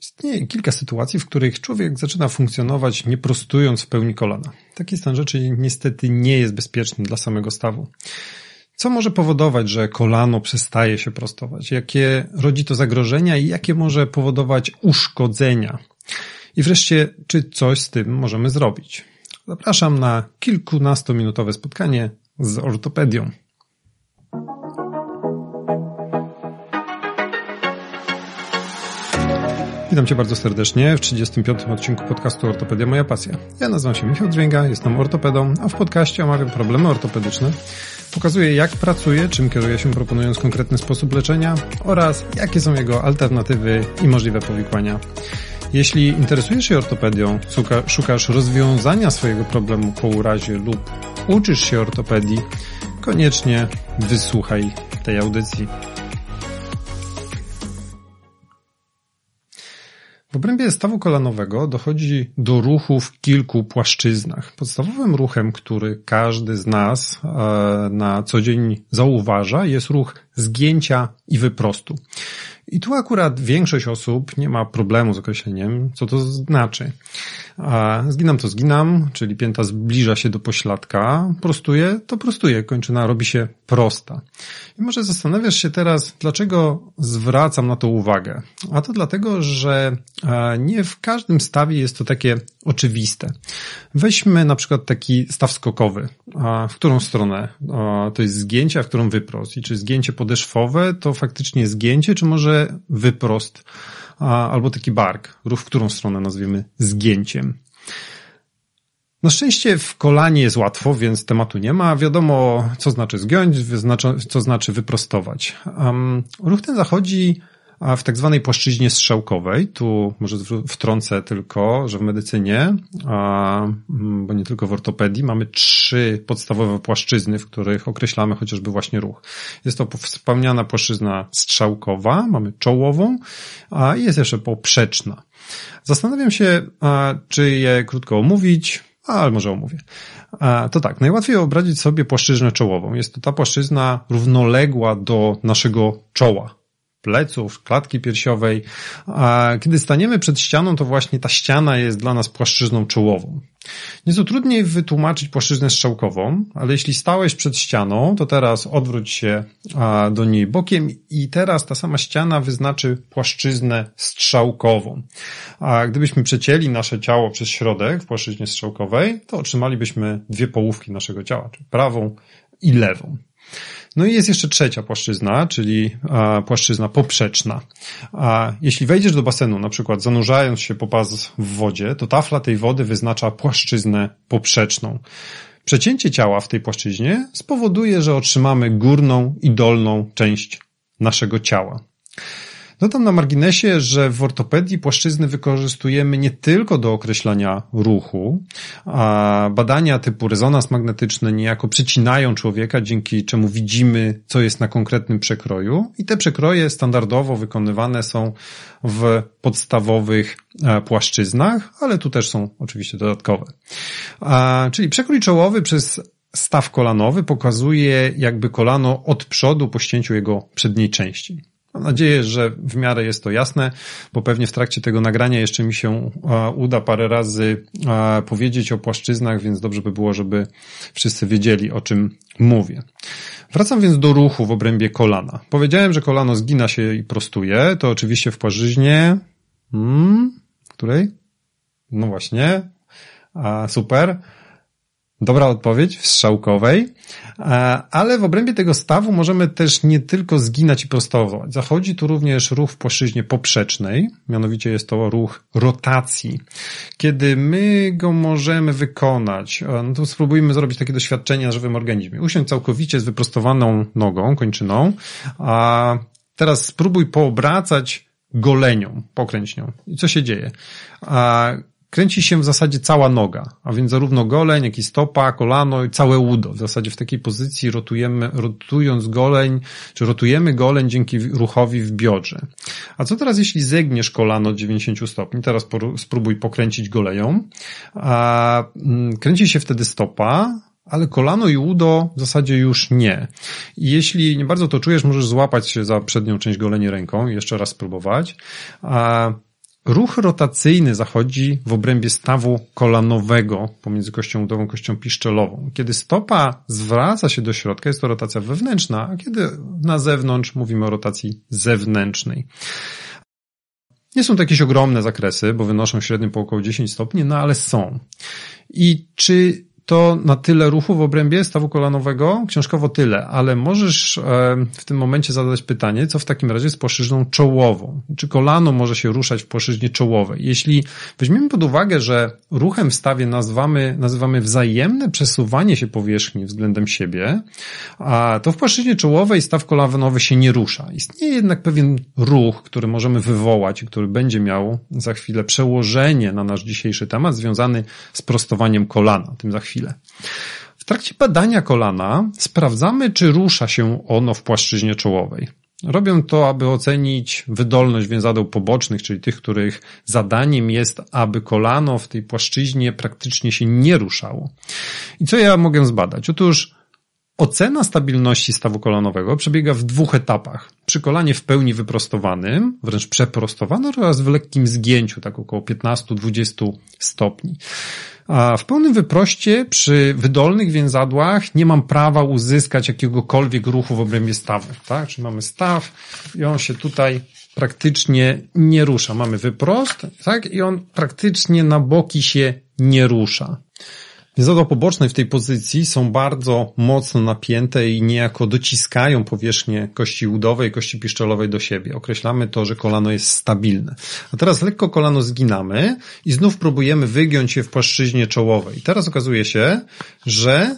Istnieje kilka sytuacji, w których człowiek zaczyna funkcjonować nie prostując w pełni kolana. Taki stan rzeczy niestety nie jest bezpieczny dla samego stawu. Co może powodować, że kolano przestaje się prostować? Jakie rodzi to zagrożenia i jakie może powodować uszkodzenia? I wreszcie, czy coś z tym możemy zrobić? Zapraszam na kilkunastominutowe spotkanie z ortopedią. Witam Cię bardzo serdecznie w 35. odcinku podcastu Ortopedia Moja Pasja. Ja nazywam się Michał Drzwięga, jestem ortopedą, a w podcaście omawiam problemy ortopedyczne, pokazuję jak pracuję, czym kieruję się proponując konkretny sposób leczenia oraz jakie są jego alternatywy i możliwe powikłania. Jeśli interesujesz się ortopedią, szukasz rozwiązania swojego problemu po urazie lub uczysz się ortopedii, koniecznie wysłuchaj tej audycji. W obrębie stawu kolanowego dochodzi do ruchu w kilku płaszczyznach. Podstawowym ruchem, który każdy z nas e, na co dzień zauważa, jest ruch zgięcia i wyprostu. I tu akurat większość osób nie ma problemu z określeniem, co to znaczy. Zginam to zginam, czyli pięta zbliża się do pośladka, prostuje to prostuje, kończyna robi się prosta. I może zastanawiasz się teraz, dlaczego zwracam na to uwagę. A to dlatego, że nie w każdym stawie jest to takie oczywiste. Weźmy na przykład taki staw skokowy. W którą stronę to jest zgięcie, a w którą wyprost? I czy zgięcie podeszwowe to faktycznie zgięcie, czy może wyprost? Albo taki bark, ruch w którą stronę nazwiemy zgięciem. Na szczęście w kolanie jest łatwo, więc tematu nie ma. Wiadomo, co znaczy zgiąć, co znaczy wyprostować. Um, ruch ten zachodzi a w tak zwanej płaszczyźnie strzałkowej, tu może wtrącę tylko, że w medycynie, a, bo nie tylko w ortopedii, mamy trzy podstawowe płaszczyzny, w których określamy chociażby właśnie ruch. Jest to wspomniana płaszczyzna strzałkowa, mamy czołową, a jest jeszcze poprzeczna. Zastanawiam się, czy je krótko omówić, ale może omówię. To tak, najłatwiej obrazić sobie płaszczyznę czołową. Jest to ta płaszczyzna równoległa do naszego czoła pleców, klatki piersiowej. A kiedy staniemy przed ścianą, to właśnie ta ściana jest dla nas płaszczyzną czołową. Nieco trudniej wytłumaczyć płaszczyznę strzałkową, ale jeśli stałeś przed ścianą, to teraz odwróć się do niej bokiem i teraz ta sama ściana wyznaczy płaszczyznę strzałkową. A gdybyśmy przecięli nasze ciało przez środek w płaszczyźnie strzałkowej, to otrzymalibyśmy dwie połówki naszego ciała, czyli prawą i lewą. No i jest jeszcze trzecia płaszczyzna, czyli płaszczyzna poprzeczna. A jeśli wejdziesz do basenu, na przykład zanurzając się po pas w wodzie, to tafla tej wody wyznacza płaszczyznę poprzeczną. Przecięcie ciała w tej płaszczyźnie spowoduje, że otrzymamy górną i dolną część naszego ciała. Dodam na marginesie, że w ortopedii płaszczyzny wykorzystujemy nie tylko do określania ruchu, a badania typu rezonans magnetyczny niejako przecinają człowieka, dzięki czemu widzimy, co jest na konkretnym przekroju i te przekroje standardowo wykonywane są w podstawowych e, płaszczyznach, ale tu też są oczywiście dodatkowe. Czyli przekrój czołowy przez staw kolanowy pokazuje jakby kolano od przodu po ścięciu jego przedniej części. Mam nadzieję, że w miarę jest to jasne, bo pewnie w trakcie tego nagrania jeszcze mi się uda parę razy powiedzieć o płaszczyznach, więc dobrze by było, żeby wszyscy wiedzieli, o czym mówię. Wracam więc do ruchu w obrębie kolana. Powiedziałem, że kolano zgina się i prostuje. To oczywiście w płaszczyźnie, hmm, której? No właśnie, a, super. Dobra odpowiedź w strzałkowej, e, ale w obrębie tego stawu możemy też nie tylko zginać i prostować. Zachodzi tu również ruch w płaszczyźnie poprzecznej, mianowicie jest to ruch rotacji. Kiedy my go możemy wykonać, e, no to spróbujmy zrobić takie doświadczenie na żywym organizmie. Usiądź całkowicie z wyprostowaną nogą, kończyną, a teraz spróbuj poobracać golenią, pokręć nią. I co się dzieje? A kręci się w zasadzie cała noga, a więc zarówno goleń, jak i stopa, kolano i całe udo. W zasadzie w takiej pozycji rotujemy, rotując goleń, czy rotujemy goleń dzięki ruchowi w biodrze. A co teraz, jeśli zegniesz kolano 90 stopni? Teraz spróbuj pokręcić goleją. A, mm, kręci się wtedy stopa, ale kolano i udo w zasadzie już nie. Jeśli nie bardzo to czujesz, możesz złapać się za przednią część goleni ręką i jeszcze raz spróbować. A Ruch rotacyjny zachodzi w obrębie stawu kolanowego pomiędzy kością udową a kością piszczelową. Kiedy stopa zwraca się do środka, jest to rotacja wewnętrzna, a kiedy na zewnątrz mówimy o rotacji zewnętrznej. Nie są to jakieś ogromne zakresy, bo wynoszą średnio po około 10 stopni, no ale są. I czy to na tyle ruchu w obrębie stawu kolanowego, książkowo tyle, ale możesz e, w tym momencie zadać pytanie, co w takim razie z płaszczyzną czołową? Czy kolano może się ruszać w płaszczyźnie czołowej? Jeśli weźmiemy pod uwagę, że ruchem w stawie nazywamy, nazywamy wzajemne przesuwanie się powierzchni względem siebie, to w płaszczyźnie czołowej staw kolanowy się nie rusza. Istnieje jednak pewien ruch, który możemy wywołać który będzie miał za chwilę przełożenie na nasz dzisiejszy temat związany z prostowaniem kolana. Tym za chwilę chwilę. W trakcie badania kolana sprawdzamy, czy rusza się ono w płaszczyźnie czołowej. Robią to, aby ocenić wydolność więzadeł pobocznych, czyli tych, których zadaniem jest, aby kolano w tej płaszczyźnie praktycznie się nie ruszało. I co ja mogę zbadać? Otóż Ocena stabilności stawu kolanowego przebiega w dwóch etapach. Przy kolanie w pełni wyprostowanym, wręcz przeprostowanym oraz w lekkim zgięciu, tak około 15-20 stopni. A w pełnym wyproście przy wydolnych więzadłach nie mam prawa uzyskać jakiegokolwiek ruchu w obrębie stawu. Tak? Czyli mamy staw i on się tutaj praktycznie nie rusza. Mamy wyprost, tak? I on praktycznie na boki się nie rusza. Więzadła poboczne w tej pozycji są bardzo mocno napięte i niejako dociskają powierzchnię kości udowej, kości piszczelowej do siebie. Określamy to, że kolano jest stabilne. A teraz lekko kolano zginamy i znów próbujemy wygiąć je w płaszczyźnie czołowej. Teraz okazuje się, że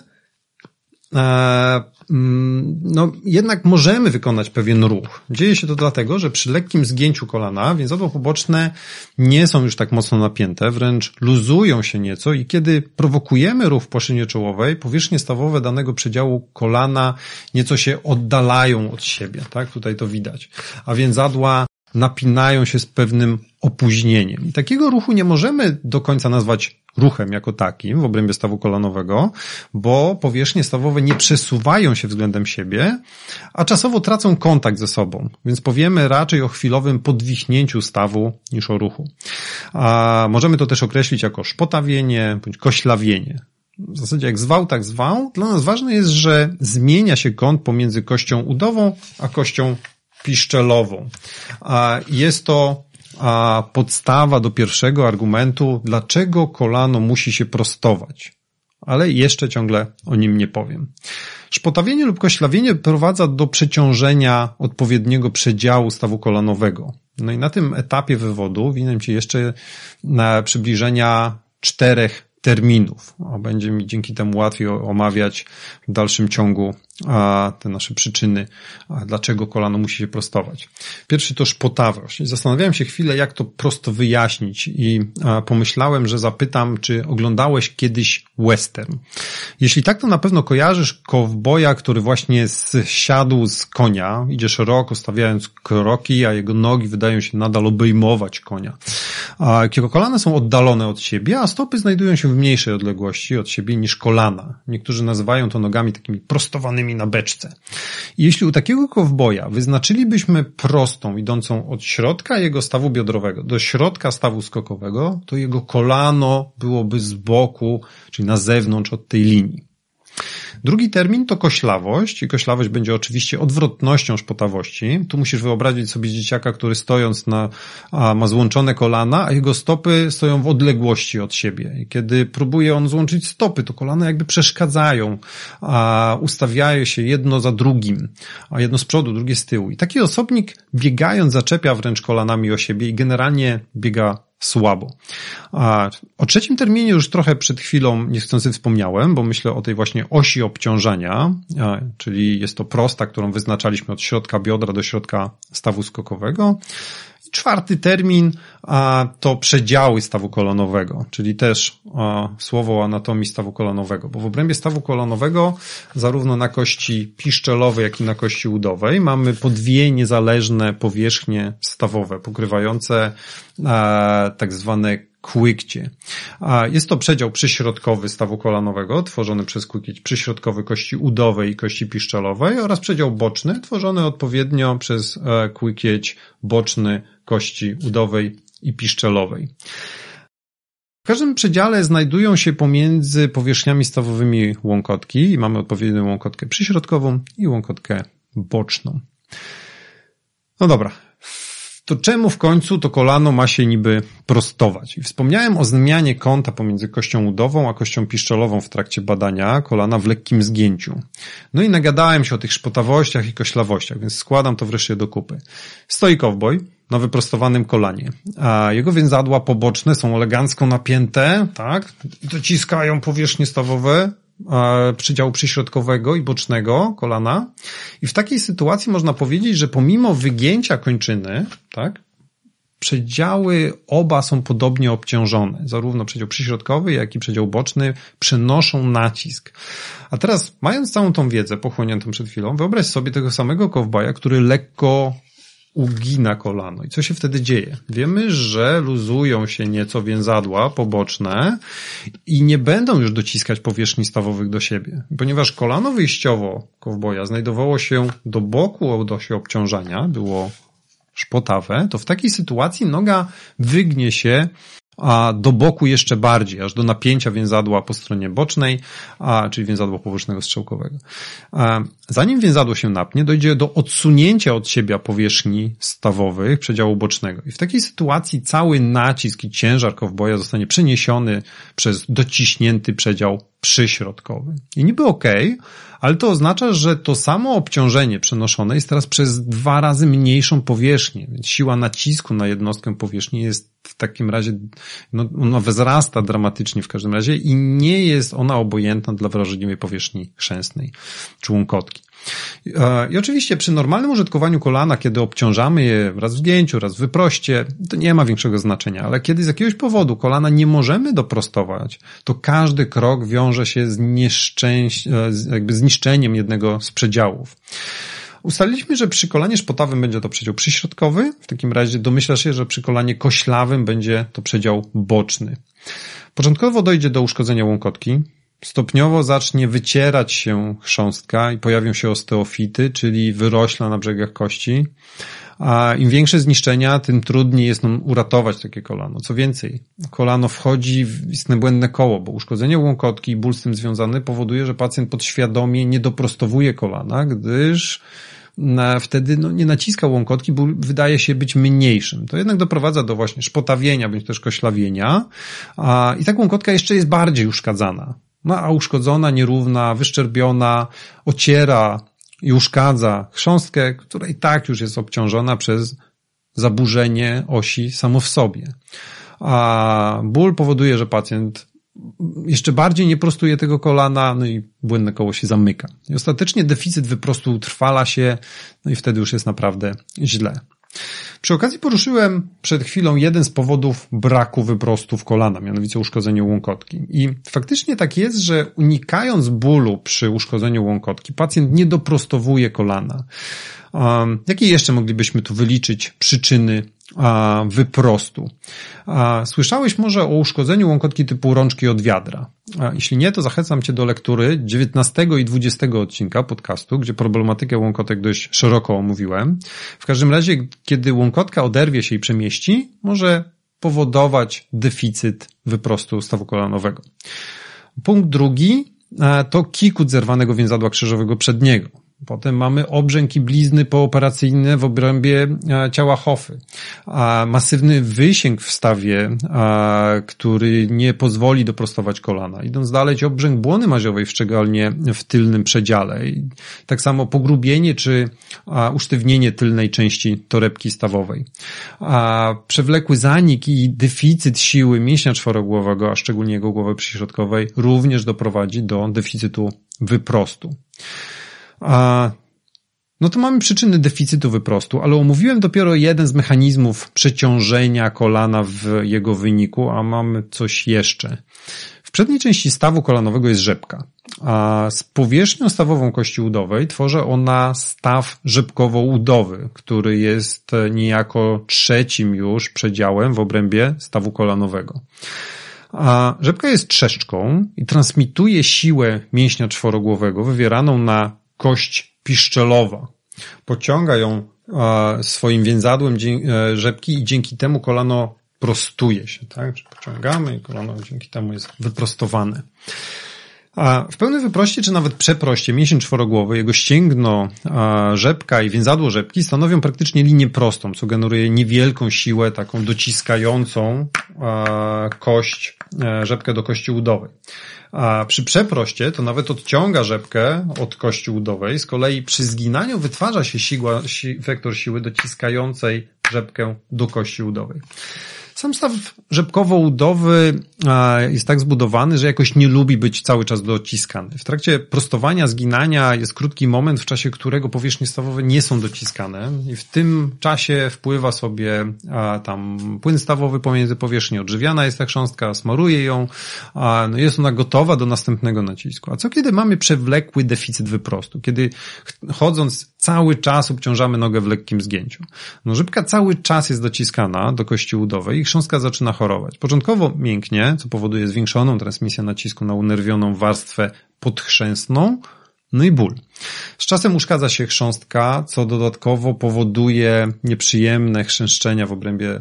e, no jednak możemy wykonać pewien ruch. Dzieje się to dlatego, że przy lekkim zgięciu kolana więzadła poboczne nie są już tak mocno napięte, wręcz luzują się nieco i kiedy prowokujemy ruch w płaszczyźnie czołowej, powierzchnie stawowe danego przedziału kolana nieco się oddalają od siebie, tak? Tutaj to widać. A więzadła napinają się z pewnym opóźnieniem. I takiego ruchu nie możemy do końca nazwać ruchem jako takim w obrębie stawu kolanowego, bo powierzchnie stawowe nie przesuwają się względem siebie, a czasowo tracą kontakt ze sobą, więc powiemy raczej o chwilowym podwichnięciu stawu niż o ruchu. A możemy to też określić jako szpotawienie bądź koślawienie. W zasadzie jak zwał, tak zwał. Dla nas ważne jest, że zmienia się kąt pomiędzy kością udową a kością piszczelową. Jest to podstawa do pierwszego argumentu, dlaczego kolano musi się prostować. Ale jeszcze ciągle o nim nie powiem. Szpotawienie lub koślawienie prowadza do przeciążenia odpowiedniego przedziału stawu kolanowego. No i na tym etapie wywodu winien Ci jeszcze na przybliżenia czterech terminów. Będzie mi dzięki temu łatwiej omawiać w dalszym ciągu te nasze przyczyny, dlaczego kolano musi się prostować. Pierwszy to szpotawość. Zastanawiałem się chwilę, jak to prosto wyjaśnić i pomyślałem, że zapytam, czy oglądałeś kiedyś western. Jeśli tak, to na pewno kojarzysz kowboja, który właśnie zsiadł z konia, idzie szeroko, stawiając kroki, a jego nogi wydają się nadal obejmować konia. Jego kolana są oddalone od siebie, a stopy znajdują się w mniejszej odległości od siebie niż kolana. Niektórzy nazywają to nogami takimi prostowanymi na beczce. Jeśli u takiego kowboja wyznaczylibyśmy prostą, idącą od środka jego stawu biodrowego do środka stawu skokowego, to jego kolano byłoby z boku, czyli na zewnątrz od tej linii. Drugi termin to koślawość i koślawość będzie oczywiście odwrotnością szpotawości. Tu musisz wyobrazić sobie dzieciaka, który stojąc na, a, ma złączone kolana, a jego stopy stoją w odległości od siebie. I kiedy próbuje on złączyć stopy, to kolana jakby przeszkadzają, a ustawiają się jedno za drugim, a jedno z przodu, drugie z tyłu. I taki osobnik biegając zaczepia wręcz kolanami o siebie i generalnie biega słabo. A o trzecim terminie już trochę przed chwilą niechcący wspomniałem, bo myślę o tej właśnie osi obciążenia, czyli jest to prosta, którą wyznaczaliśmy od środka biodra do środka stawu skokowego. Czwarty termin to przedziały stawu kolonowego, czyli też słowo o anatomii stawu kolonowego, bo w obrębie stawu kolonowego zarówno na kości piszczelowej, jak i na kości udowej mamy po dwie niezależne powierzchnie stawowe, pokrywające tak zwane kłykcie. Jest to przedział przyśrodkowy stawu kolanowego, tworzony przez kłykieć przyśrodkowy kości udowej i kości piszczelowej oraz przedział boczny, tworzony odpowiednio przez e, kłykieć boczny kości udowej i piszczelowej. W każdym przedziale znajdują się pomiędzy powierzchniami stawowymi łąkotki i mamy odpowiednią łąkotkę przyśrodkową i łąkotkę boczną. No dobra, to czemu w końcu to kolano ma się niby prostować? Wspomniałem o zmianie kąta pomiędzy kością udową a kością piszczelową w trakcie badania kolana w lekkim zgięciu. No i nagadałem się o tych szpotawościach i koślawościach, więc składam to wreszcie do kupy. Stoi cowboy na wyprostowanym kolanie, a jego więzadła poboczne są elegancko napięte, tak? Dociskają powierzchnie stawowe, przydziału przyśrodkowego i bocznego kolana. I w takiej sytuacji można powiedzieć, że pomimo wygięcia kończyny, tak, przedziały oba są podobnie obciążone. Zarówno przedział przyśrodkowy, jak i przedział boczny przenoszą nacisk. A teraz, mając całą tą wiedzę pochłoniętą przed chwilą, wyobraź sobie tego samego kowbaja, który lekko ugina kolano. I co się wtedy dzieje? Wiemy, że luzują się nieco więzadła poboczne i nie będą już dociskać powierzchni stawowych do siebie. Ponieważ kolano wyjściowo kowboja znajdowało się do boku osi obciążania, było szpotawe, to w takiej sytuacji noga wygnie się a do boku jeszcze bardziej, aż do napięcia więzadła po stronie bocznej, a, czyli więzadła pobocznego strzałkowego. Zanim więzadło się napnie, dojdzie do odsunięcia od siebie powierzchni stawowych przedziału bocznego. I w takiej sytuacji cały nacisk i ciężar kowboja zostanie przeniesiony przez dociśnięty przedział przyśrodkowy. I niby okej, okay, ale to oznacza, że to samo obciążenie przenoszone jest teraz przez dwa razy mniejszą powierzchnię, więc siła nacisku na jednostkę powierzchni jest w takim razie, no, ona wzrasta dramatycznie w każdym razie i nie jest ona obojętna dla wrażliwej powierzchni chrzęsnej członkotki. E, I oczywiście przy normalnym użytkowaniu kolana, kiedy obciążamy je raz w zdjęciu, raz w wyproście, to nie ma większego znaczenia, ale kiedy z jakiegoś powodu kolana nie możemy doprostować, to każdy krok wiąże się z, e, jakby zniszczeniem jednego z przedziałów. Ustaliliśmy, że przy kolanie szpotawym będzie to przedział przyśrodkowy, w takim razie domyśla się, że przy kolanie koślawym będzie to przedział boczny. Początkowo dojdzie do uszkodzenia łąkotki, Stopniowo zacznie wycierać się chrząstka i pojawią się osteofity, czyli wyrośla na brzegach kości. A im większe zniszczenia, tym trudniej jest nam uratować takie kolano. Co więcej, kolano wchodzi w istne błędne koło, bo uszkodzenie łąkotki i ból z tym związany powoduje, że pacjent podświadomie nie doprostowuje kolana, gdyż na, wtedy no, nie naciska łąkotki, ból wydaje się być mniejszym. To jednak doprowadza do właśnie szpotawienia, bądź też koślawienia. A, I ta łąkotka jeszcze jest bardziej uszkadzana. No a uszkodzona, nierówna, wyszczerbiona, ociera i uszkadza chrząstkę, która i tak już jest obciążona przez zaburzenie osi samo w sobie. A ból powoduje, że pacjent jeszcze bardziej nie prostuje tego kolana, no i błędne koło się zamyka. I ostatecznie deficyt wyprostu utrwala się, no i wtedy już jest naprawdę źle. Przy okazji poruszyłem przed chwilą jeden z powodów braku wyprostów kolana, mianowicie uszkodzenie łąkotki. I faktycznie tak jest, że unikając bólu przy uszkodzeniu łąkotki, pacjent nie doprostowuje kolana. Um, jakie jeszcze moglibyśmy tu wyliczyć przyczyny wyprostu. Słyszałeś może o uszkodzeniu łąkotki typu rączki od wiadra. Jeśli nie, to zachęcam Cię do lektury 19 i 20 odcinka podcastu, gdzie problematykę łąkotek dość szeroko omówiłem. W każdym razie, kiedy łąkotka oderwie się i przemieści, może powodować deficyt wyprostu stawu kolanowego. Punkt drugi to kikut zerwanego więzadła krzyżowego przedniego. Potem mamy obrzęk i blizny pooperacyjne w obrębie e, ciała hofy. A masywny wysięg w stawie, który nie pozwoli doprostować kolana. Idąc dalej, obrzęk błony maziowej, szczególnie w tylnym przedziale. tak samo pogrubienie czy usztywnienie tylnej części torebki stawowej. A przewlekły zanik i deficyt siły mięśnia czworogłowego, a szczególnie jego głowy przyśrodkowej, również doprowadzi do deficytu wyprostu. No to mamy przyczyny deficytu wyprostu, ale omówiłem dopiero jeden z mechanizmów przeciążenia kolana w jego wyniku, a mamy coś jeszcze. W przedniej części stawu kolanowego jest rzepka, a z powierzchnią stawową kości udowej tworzy ona staw rzepkowo-udowy, który jest niejako trzecim już przedziałem w obrębie stawu kolanowego. A rzepka jest trzeszczką i transmituje siłę mięśnia czworogłowego wywieraną na kość piszczelowa. Pociąga ją swoim więzadłem e, rzepki i dzięki temu kolano prostuje się, tak? Czy pociągamy i kolano dzięki temu jest wyprostowane. A w pełnym wyproście, czy nawet przeproście, mięsień czworogłowy, jego ścięgno, rzepka i więzadło rzepki stanowią praktycznie linię prostą, co generuje niewielką siłę, taką dociskającą kość, e, rzepkę do kości udowej. A przy przeproście to nawet odciąga rzepkę od kości udowej, z kolei przy zginaniu wytwarza się siła, si, wektor siły dociskającej rzepkę do kości udowej. Sam staw rzepkowo-udowy jest tak zbudowany, że jakoś nie lubi być cały czas dociskany. W trakcie prostowania, zginania jest krótki moment, w czasie którego powierzchnie stawowe nie są dociskane i w tym czasie wpływa sobie tam płyn stawowy pomiędzy powierzchnią. Odżywiana jest ta chrząstka, smaruje ją, no jest ona gotowa do następnego nacisku. A co kiedy mamy przewlekły deficyt wyprostu? Kiedy chodząc cały czas obciążamy nogę w lekkim zgięciu. No rzepka cały czas jest dociskana do kości udowej i chrząstka zaczyna chorować. Początkowo mięknie, co powoduje zwiększoną transmisję nacisku na unerwioną warstwę podchrzęsną, no i ból. Z czasem uszkadza się chrząstka, co dodatkowo powoduje nieprzyjemne chrzęszczenia w obrębie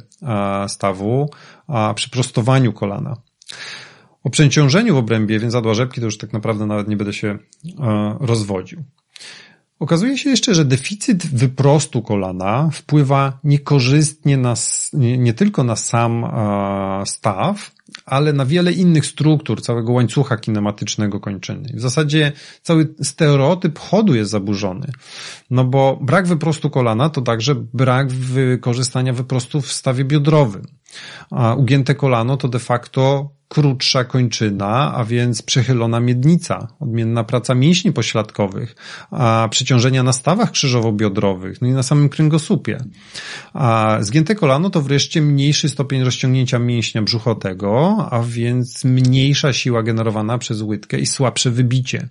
stawu a przy prostowaniu kolana. O przeciążeniu w obrębie więzadła rzepki to już tak naprawdę nawet nie będę się rozwodził. Okazuje się jeszcze, że deficyt wyprostu kolana wpływa niekorzystnie na, nie, nie tylko na sam e, staw, ale na wiele innych struktur całego łańcucha kinematycznego kończyny. W zasadzie cały stereotyp chodu jest zaburzony. No bo brak wyprostu kolana to także brak wykorzystania wyprostu w stawie biodrowym. A ugięte kolano to de facto krótsza kończyna, a więc przechylona miednica, odmienna praca mięśni pośladkowych, a przeciążenia na stawach krzyżowo-biodrowych, no i na samym kręgosłupie. A zgięte kolano to wreszcie mniejszy stopień rozciągnięcia mięśnia brzuchotego, a więc mniejsza siła generowana przez łydkę i słabsze wybicie.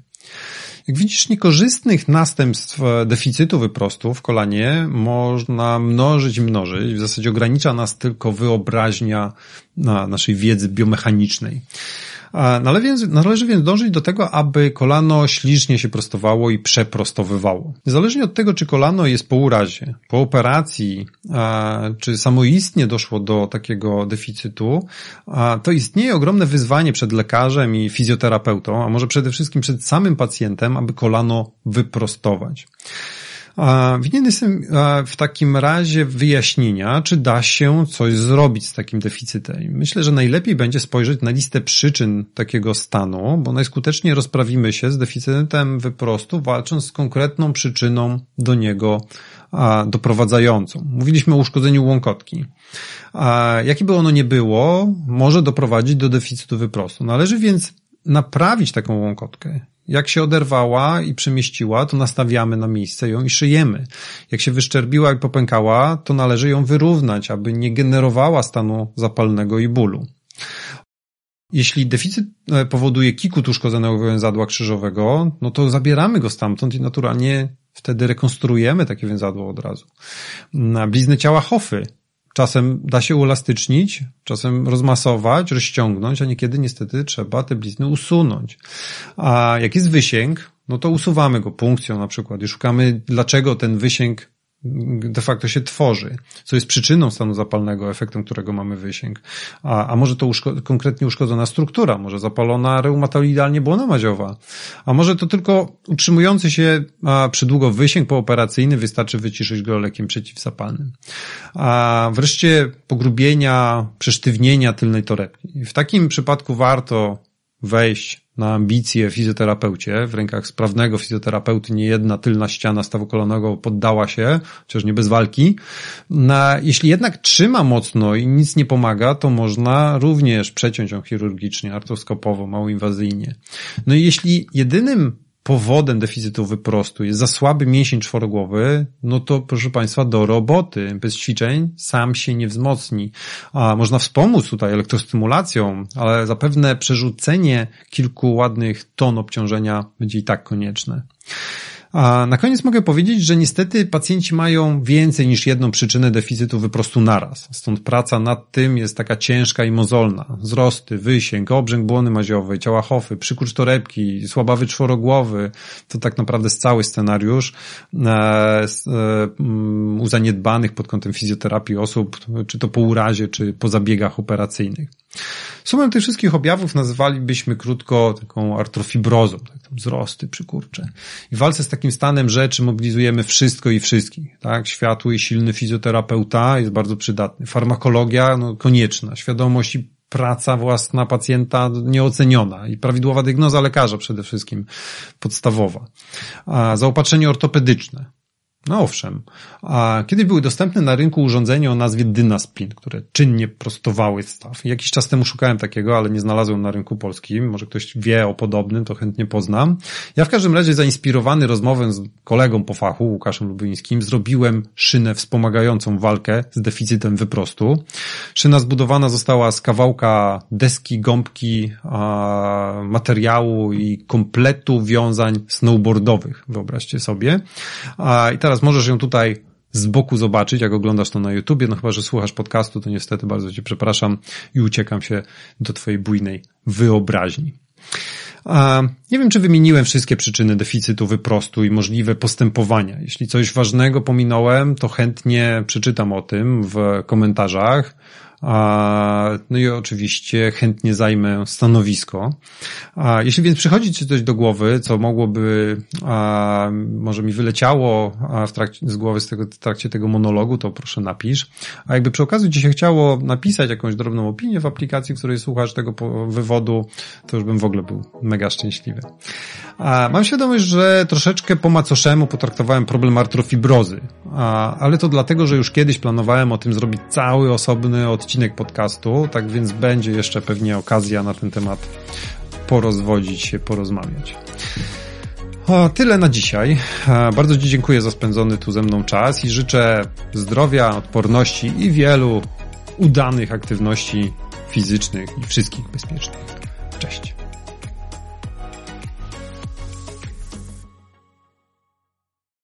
Jak widzisz, niekorzystnych następstw deficytu wyprostu w kolanie można mnożyć, mnożyć. W zasadzie ogranicza nas tylko wyobraźnia na naszej wiedzy biomechanicznej. Należy więc, należy więc dążyć do tego, aby kolano ślicznie się prostowało i przeprostowywało. Niezależnie od tego, czy kolano jest po urazie, po operacji, czy samoistnie doszło do takiego deficytu, to istnieje ogromne wyzwanie przed lekarzem i fizjoterapeutą, a może przede wszystkim przed samym pacjentem, aby kolano wyprostować. Winien jestem w takim razie wyjaśnienia, czy da się coś zrobić z takim deficytem. Myślę, że najlepiej będzie spojrzeć na listę przyczyn takiego stanu, bo najskuteczniej rozprawimy się z deficytem wyprostu, walcząc z konkretną przyczyną do niego doprowadzającą. Mówiliśmy o uszkodzeniu łąkotki. Jakie by ono nie było, może doprowadzić do deficytu wyprostu. Należy więc naprawić taką łąkotkę. Jak się oderwała i przemieściła, to nastawiamy na miejsce ją i szyjemy. Jak się wyszczerbiła i popękała, to należy ją wyrównać, aby nie generowała stanu zapalnego i bólu. Jeśli deficyt e, powoduje kikut uszkodzonego węzadła krzyżowego, no to zabieramy go stamtąd i naturalnie wtedy rekonstruujemy takie węzadło od razu. Na blizny ciała Hofy Czasem da się uelastycznić, czasem rozmasować, rozciągnąć, a niekiedy niestety trzeba te blizny usunąć. A jak jest wysięg, no to usuwamy go punkcją na przykład i szukamy, dlaczego ten wysięg de facto się tworzy, co jest przyczyną stanu zapalnego, efektem którego mamy wysięg. A, a może to uszko konkretnie uszkodzona struktura, może zapalona reumatoidalnie błona madziowa, a może to tylko utrzymujący się a, przydługo wysięg pooperacyjny, wystarczy wyciszyć go lekiem przeciwzapalnym. A wreszcie pogrubienia, przesztywnienia tylnej torebki. W takim przypadku warto wejść na ambicje fizjoterapeucie. W rękach sprawnego fizjoterapeuty nie jedna tylna ściana stawu kolanego poddała się, chociaż nie bez walki. Na, jeśli jednak trzyma mocno i nic nie pomaga, to można również przeciąć ją chirurgicznie, artroskopowo, mało inwazyjnie. No i jeśli jedynym powodem deficytu wyprostu jest za słaby mięsień czworogłowy, no to proszę Państwa do roboty. Bez ćwiczeń sam się nie wzmocni. A można wspomóc tutaj elektrostymulacją, ale zapewne przerzucenie kilku ładnych ton obciążenia będzie i tak konieczne. A na koniec mogę powiedzieć, że niestety pacjenci mają więcej niż jedną przyczynę deficytu wyprostu naraz. Stąd praca nad tym jest taka ciężka i mozolna. Wzrosty, wysięg, obrzęk błony maziowej, ciała hofy, przykurcz torebki, słabawy czworogłowy. To tak naprawdę jest cały scenariusz e, e, u zaniedbanych pod kątem fizjoterapii osób, czy to po urazie, czy po zabiegach operacyjnych. Sumę tych wszystkich objawów nazwalibyśmy krótko taką artrofibrozą, wzrosty, przykurcze. I w walce z takim stanem rzeczy mobilizujemy wszystko i wszystkich. Tak? Światły i silny fizjoterapeuta jest bardzo przydatny. Farmakologia no, konieczna. Świadomość i praca własna pacjenta nieoceniona i prawidłowa diagnoza lekarza przede wszystkim podstawowa. A zaopatrzenie ortopedyczne. No owszem, a kiedy były dostępne na rynku urządzenia o nazwie Dynaspin, które czynnie prostowały staw. Jakiś czas temu szukałem takiego, ale nie znalazłem na rynku polskim. Może ktoś wie o podobnym, to chętnie poznam. Ja w każdym razie zainspirowany rozmową z kolegą po fachu, Łukaszem Lubińskim, zrobiłem szynę wspomagającą walkę z deficytem wyprostu. Szyna zbudowana została z kawałka deski, gąbki, materiału i kompletu wiązań snowboardowych. Wyobraźcie sobie. I teraz możesz ją tutaj z boku zobaczyć, jak oglądasz to na YouTubie, no chyba, że słuchasz podcastu, to niestety bardzo Cię przepraszam i uciekam się do Twojej bujnej wyobraźni. A nie wiem, czy wymieniłem wszystkie przyczyny deficytu wyprostu i możliwe postępowania. Jeśli coś ważnego pominąłem, to chętnie przeczytam o tym w komentarzach. No i oczywiście chętnie zajmę stanowisko. Jeśli więc przychodzi Ci coś do głowy, co mogłoby, może mi wyleciało w trakcie, z głowy z tego, w trakcie tego monologu, to proszę napisz. A jakby przy okazji Ci się chciało napisać jakąś drobną opinię w aplikacji, w której słuchasz tego wywodu, to już bym w ogóle był mega szczęśliwy. Mam świadomość, że troszeczkę po macoszemu potraktowałem problem artrofibrozy, ale to dlatego, że już kiedyś planowałem o tym zrobić cały osobny odcinek odcinek podcastu, tak więc będzie jeszcze pewnie okazja na ten temat porozwodzić się, porozmawiać. O, tyle na dzisiaj. Bardzo Ci dziękuję za spędzony tu ze mną czas i życzę zdrowia, odporności i wielu udanych aktywności fizycznych i wszystkich bezpiecznych. Cześć.